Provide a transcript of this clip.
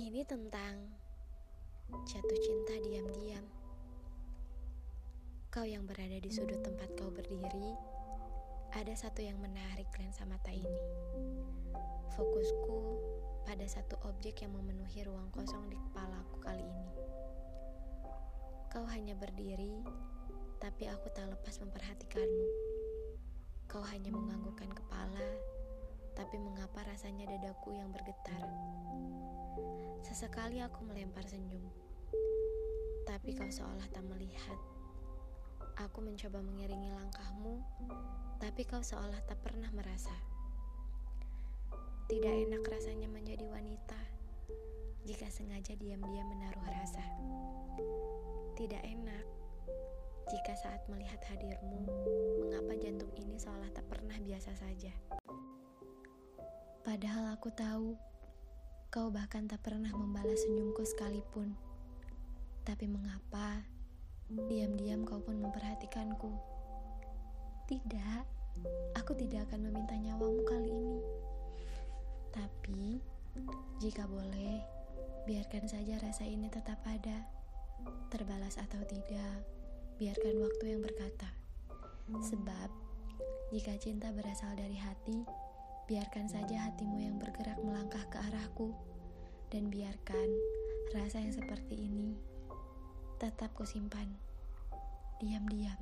Ini tentang jatuh cinta diam-diam. Kau yang berada di sudut tempat kau berdiri, ada satu yang menarik lensa mata ini. Fokusku pada satu objek yang memenuhi ruang kosong di kepalaku kali ini. Kau hanya berdiri, tapi aku tak lepas memperhatikanmu. Kau hanya menganggukkan kepala, tapi mengapa rasanya dadaku yang bergetar? Sesekali aku melempar senyum, tapi kau seolah tak melihat. Aku mencoba mengiringi langkahmu, tapi kau seolah tak pernah merasa. Tidak enak rasanya menjadi wanita jika sengaja diam-diam menaruh rasa. Tidak enak jika saat melihat hadirmu, mengapa jantung ini seolah tak pernah biasa saja. Padahal aku tahu Kau bahkan tak pernah membalas senyumku sekalipun. Tapi mengapa diam-diam kau pun memperhatikanku? Tidak, aku tidak akan meminta nyawamu kali ini. Tapi, jika boleh, biarkan saja rasa ini tetap ada. Terbalas atau tidak, biarkan waktu yang berkata. Sebab, jika cinta berasal dari hati, Biarkan saja hatimu yang bergerak melangkah ke arahku, dan biarkan rasa yang seperti ini tetap kusimpan diam-diam.